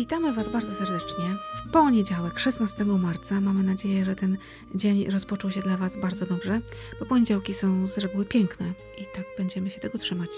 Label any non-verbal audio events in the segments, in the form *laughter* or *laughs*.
Witamy Was bardzo serdecznie. W poniedziałek, 16 marca. Mamy nadzieję, że ten dzień rozpoczął się dla Was bardzo dobrze, bo poniedziałki są z reguły piękne i tak będziemy się tego trzymać.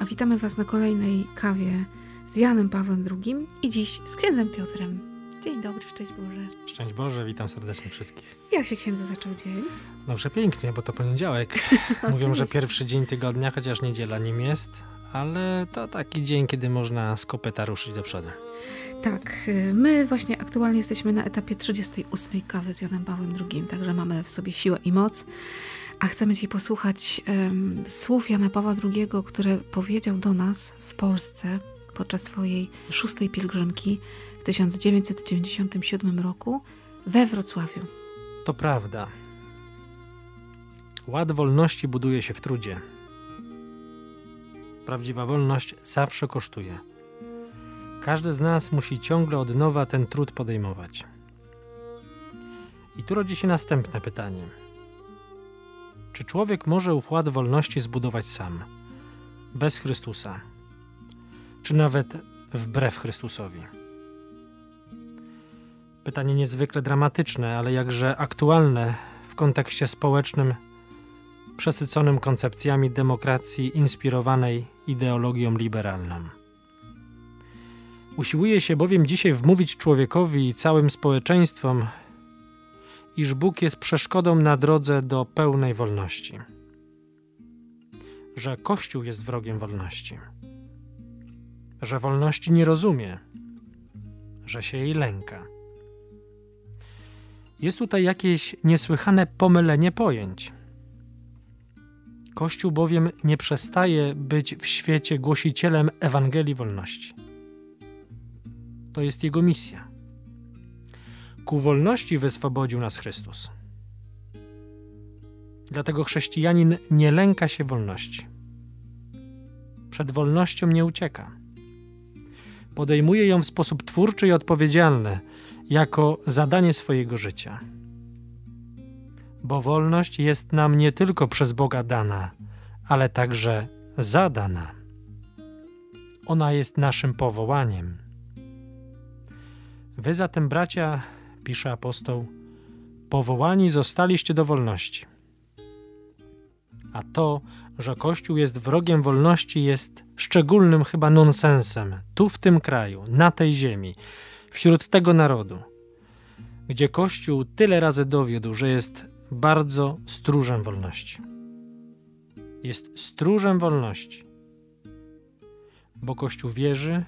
A witamy Was na kolejnej kawie z Janem Pawłem II i dziś z księdzem Piotrem. Dzień dobry, szczęść Boże. Szczęść Boże, witam serdecznie wszystkich. Jak się księdzu zaczął dzień? No przepięknie, bo to poniedziałek. *laughs* Mówią, że pierwszy dzień tygodnia, chociaż niedziela nim jest, ale to taki dzień, kiedy można z kopeta ruszyć do przodu. Tak, y, my właśnie aktualnie jesteśmy na etapie 38 kawy z Janem Pawłem II, także mamy w sobie siłę i moc. A chcemy dzisiaj posłuchać um, słów Jana Pawła II, które powiedział do nas w Polsce podczas swojej szóstej pielgrzymki w 1997 roku we Wrocławiu. To prawda. Ład wolności buduje się w trudzie. Prawdziwa wolność zawsze kosztuje. Każdy z nas musi ciągle od nowa ten trud podejmować. I tu rodzi się następne pytanie. Czy człowiek może ów ład wolności zbudować sam, bez Chrystusa, czy nawet wbrew Chrystusowi? Pytanie niezwykle dramatyczne, ale jakże aktualne w kontekście społecznym, przesyconym koncepcjami demokracji inspirowanej ideologią liberalną. Usiłuje się bowiem dzisiaj wmówić człowiekowi i całym społeczeństwom, iż Bóg jest przeszkodą na drodze do pełnej wolności, że Kościół jest wrogiem wolności, że wolności nie rozumie, że się jej lęka. Jest tutaj jakieś niesłychane pomylenie pojęć. Kościół bowiem nie przestaje być w świecie głosicielem Ewangelii wolności. To jest jego misja. Ku wolności wyswobodził nas Chrystus. Dlatego chrześcijanin nie lęka się wolności. Przed wolnością nie ucieka. Podejmuje ją w sposób twórczy i odpowiedzialny, jako zadanie swojego życia. Bo wolność jest nam nie tylko przez Boga dana, ale także zadana. Ona jest naszym powołaniem. Wy zatem, bracia, pisze apostoł, powołani zostaliście do wolności. A to, że Kościół jest wrogiem wolności, jest szczególnym chyba nonsensem tu w tym kraju, na tej ziemi, wśród tego narodu, gdzie Kościół tyle razy dowiódł, że jest bardzo stróżem wolności. Jest stróżem wolności, bo Kościół wierzy,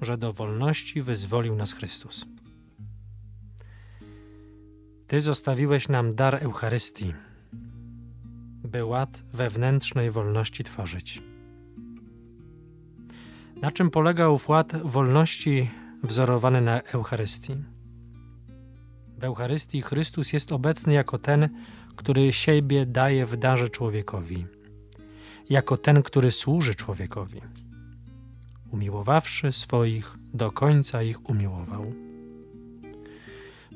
że do wolności wyzwolił nas Chrystus. Ty zostawiłeś nam dar Eucharystii, by ład wewnętrznej wolności tworzyć. Na czym polega ów ład wolności wzorowany na Eucharystii? W Eucharystii Chrystus jest obecny jako ten, który siebie daje w darze człowiekowi, jako ten, który służy człowiekowi umiłowawszy swoich, do końca ich umiłował.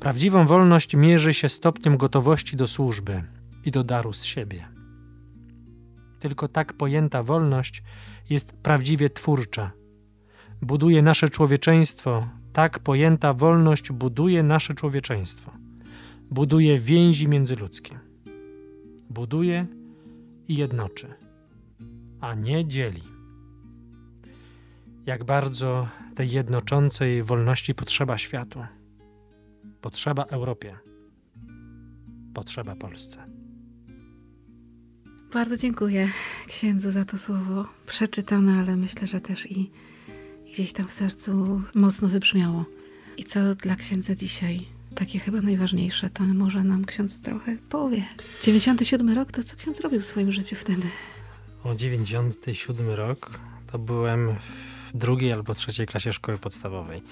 Prawdziwą wolność mierzy się stopniem gotowości do służby i do daru z siebie. Tylko tak pojęta wolność jest prawdziwie twórcza. Buduje nasze człowieczeństwo, tak pojęta wolność buduje nasze człowieczeństwo. Buduje więzi międzyludzkie. Buduje i jednoczy, a nie dzieli jak bardzo tej jednoczącej wolności potrzeba światu, potrzeba Europie, potrzeba Polsce. Bardzo dziękuję księdzu za to słowo przeczytane, ale myślę, że też i gdzieś tam w sercu mocno wybrzmiało. I co dla księdza dzisiaj takie chyba najważniejsze, to może nam ksiądz trochę powie. 97 rok, to co ksiądz robił w swoim życiu wtedy? O 97 rok to byłem w drugiej albo trzeciej klasie szkoły podstawowej.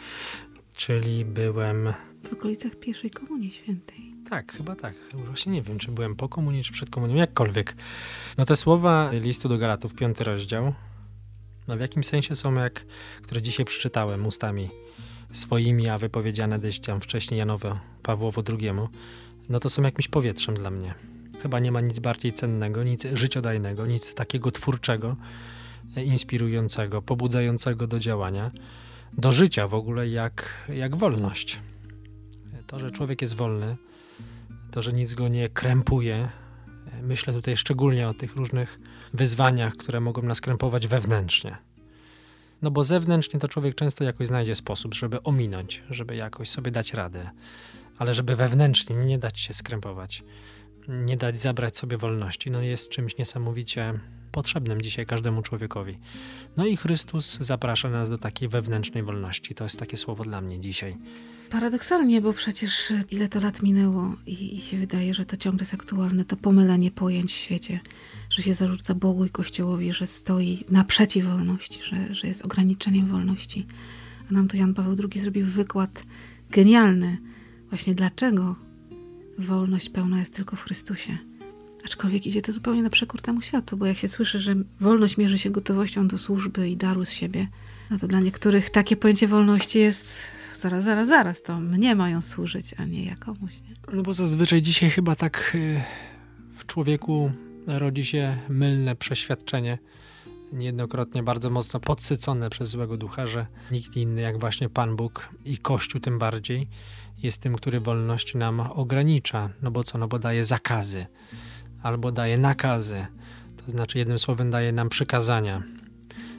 Czyli byłem. W okolicach pierwszej komunii świętej. Tak, chyba tak. Właśnie nie wiem, czy byłem po komunii, czy przed komunią, jakkolwiek. No te słowa listu do Galatów, piąty rozdział, no w jakim sensie są jak, które dzisiaj przeczytałem ustami swoimi, a wypowiedziane gdzieś tam wcześniej Janowo Pawłowo II, no to są jakimś powietrzem dla mnie. Chyba nie ma nic bardziej cennego, nic życiodajnego, nic takiego twórczego, inspirującego, pobudzającego do działania, do życia w ogóle jak, jak wolność. To, że człowiek jest wolny, to, że nic go nie krępuje. Myślę tutaj szczególnie o tych różnych wyzwaniach, które mogą nas krępować wewnętrznie. No bo zewnętrznie to człowiek często jakoś znajdzie sposób, żeby ominąć, żeby jakoś sobie dać radę, ale żeby wewnętrznie nie dać się skrępować, nie dać zabrać sobie wolności, no jest czymś niesamowicie potrzebnym dzisiaj każdemu człowiekowi. No i Chrystus zaprasza nas do takiej wewnętrznej wolności. To jest takie słowo dla mnie dzisiaj. Paradoksalnie, bo przecież ile to lat minęło i, i się wydaje, że to ciągle jest aktualne, to pomylenie pojęć w świecie, że się zarzuca Bogu i Kościołowi, że stoi naprzeciw wolności, że, że jest ograniczeniem wolności. A nam tu Jan Paweł II zrobił wykład genialny. Właśnie dlaczego wolność pełna jest tylko w Chrystusie. Aczkolwiek idzie to zupełnie na przekór temu światu, bo jak się słyszy, że wolność mierzy się gotowością do służby i daru z siebie, no to dla niektórych takie pojęcie wolności jest zaraz, zaraz, zaraz, to mnie mają służyć, a nie jakomuś. Nie? No bo zazwyczaj dzisiaj chyba tak y, w człowieku rodzi się mylne przeświadczenie, niejednokrotnie bardzo mocno podsycone przez złego ducha, że nikt inny jak właśnie Pan Bóg i Kościół tym bardziej jest tym, który wolność nam ogranicza. No bo co? No bo daje zakazy albo daje nakazy. To znaczy, jednym słowem, daje nam przykazania.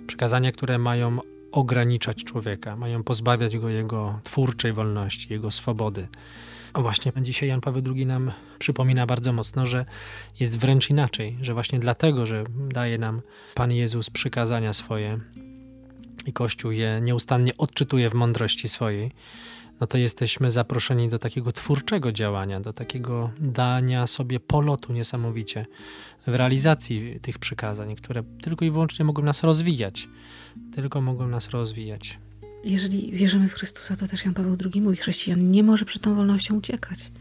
Przykazania, które mają ograniczać człowieka, mają pozbawiać go jego twórczej wolności, jego swobody. A właśnie dzisiaj Jan Paweł II nam przypomina bardzo mocno, że jest wręcz inaczej, że właśnie dlatego, że daje nam Pan Jezus przykazania swoje i Kościół je nieustannie odczytuje w mądrości swojej, no to jesteśmy zaproszeni do takiego twórczego działania, do takiego dania sobie polotu niesamowicie w realizacji tych przykazań, które tylko i wyłącznie mogą nas rozwijać. Tylko mogą nas rozwijać. Jeżeli wierzymy w Chrystusa, to też Jan Paweł II mówi, chrześcijan nie może przed tą wolnością uciekać.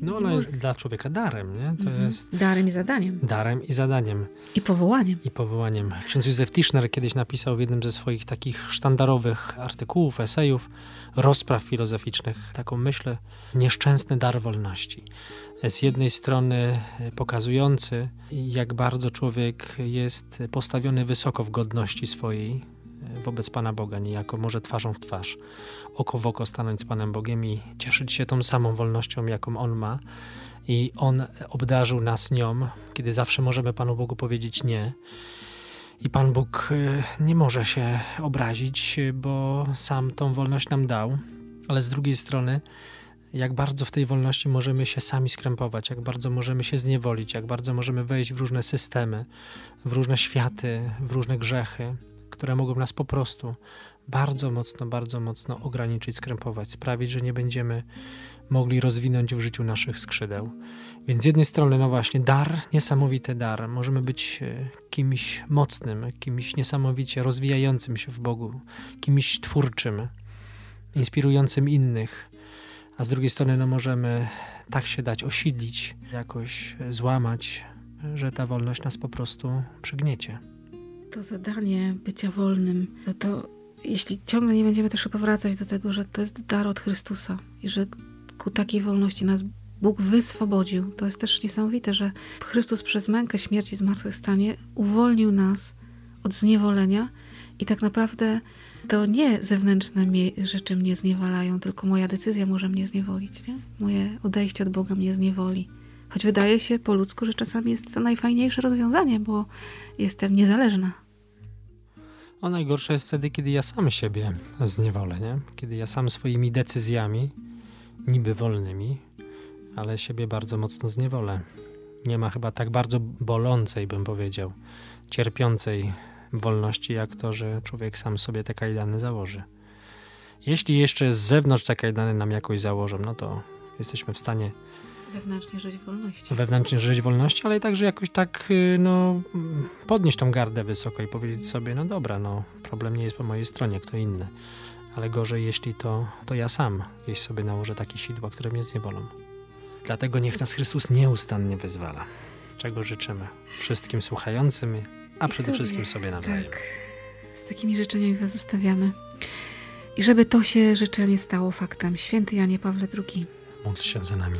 No ona jest dla człowieka darem, nie? To mhm. jest darem i zadaniem. Darem i zadaniem. I powołaniem. I powołaniem. Ksiądz Józef Tischner kiedyś napisał w jednym ze swoich takich sztandarowych artykułów, esejów, rozpraw filozoficznych, taką myślę, nieszczęsny dar wolności. Z jednej strony pokazujący, jak bardzo człowiek jest postawiony wysoko w godności swojej, wobec Pana Boga, niejako może twarzą w twarz, oko w oko stanąć z Panem Bogiem i cieszyć się tą samą wolnością, jaką On ma. I On obdarzył nas nią, kiedy zawsze możemy Panu Bogu powiedzieć nie. I Pan Bóg y, nie może się obrazić, bo sam tą wolność nam dał, ale z drugiej strony, jak bardzo w tej wolności możemy się sami skrępować, jak bardzo możemy się zniewolić, jak bardzo możemy wejść w różne systemy, w różne światy, w różne grzechy które mogą nas po prostu bardzo mocno, bardzo mocno ograniczyć, skrępować, sprawić, że nie będziemy mogli rozwinąć w życiu naszych skrzydeł. Więc z jednej strony, no właśnie, dar, niesamowity dar. Możemy być e, kimś mocnym, kimś niesamowicie rozwijającym się w Bogu, kimś twórczym, inspirującym innych. A z drugiej strony, no możemy tak się dać osidlić, jakoś złamać, że ta wolność nas po prostu przygniecie to zadanie bycia wolnym, no to jeśli ciągle nie będziemy też powracać do tego, że to jest dar od Chrystusa i że ku takiej wolności nas Bóg wyswobodził, to jest też niesamowite, że Chrystus przez mękę śmierci zmartwychwstanie uwolnił nas od zniewolenia i tak naprawdę to nie zewnętrzne rzeczy mnie zniewalają, tylko moja decyzja może mnie zniewolić, nie? Moje odejście od Boga mnie zniewoli. Choć wydaje się po ludzku, że czasami jest to najfajniejsze rozwiązanie, bo jestem niezależna. A najgorsze jest wtedy, kiedy ja sam siebie zniewolę, nie? Kiedy ja sam swoimi decyzjami, niby wolnymi, ale siebie bardzo mocno zniewolę. Nie ma chyba tak bardzo bolącej, bym powiedział, cierpiącej wolności, jak to, że człowiek sam sobie te kajdany założy. Jeśli jeszcze z zewnątrz te kajdany nam jakoś założą, no to jesteśmy w stanie Wewnętrznie żyć w wolności. Wewnętrznie żyć w wolności, ale i także jakoś tak y, no, podnieść tą gardę wysoko i powiedzieć sobie, no dobra, no problem nie jest po mojej stronie, kto inny. Ale gorzej, jeśli to, to ja sam, jeśli sobie nałożę takie sidła, które mnie zniewolą. Dlatego niech nas Chrystus nieustannie wyzwala. Czego życzymy wszystkim słuchającym, a przede sobie, wszystkim sobie nawzajem. Tak. Z takimi życzeniami was zostawiamy. I żeby to się życzenie stało faktem. Święty Janie Pawle II. Módl się za nami.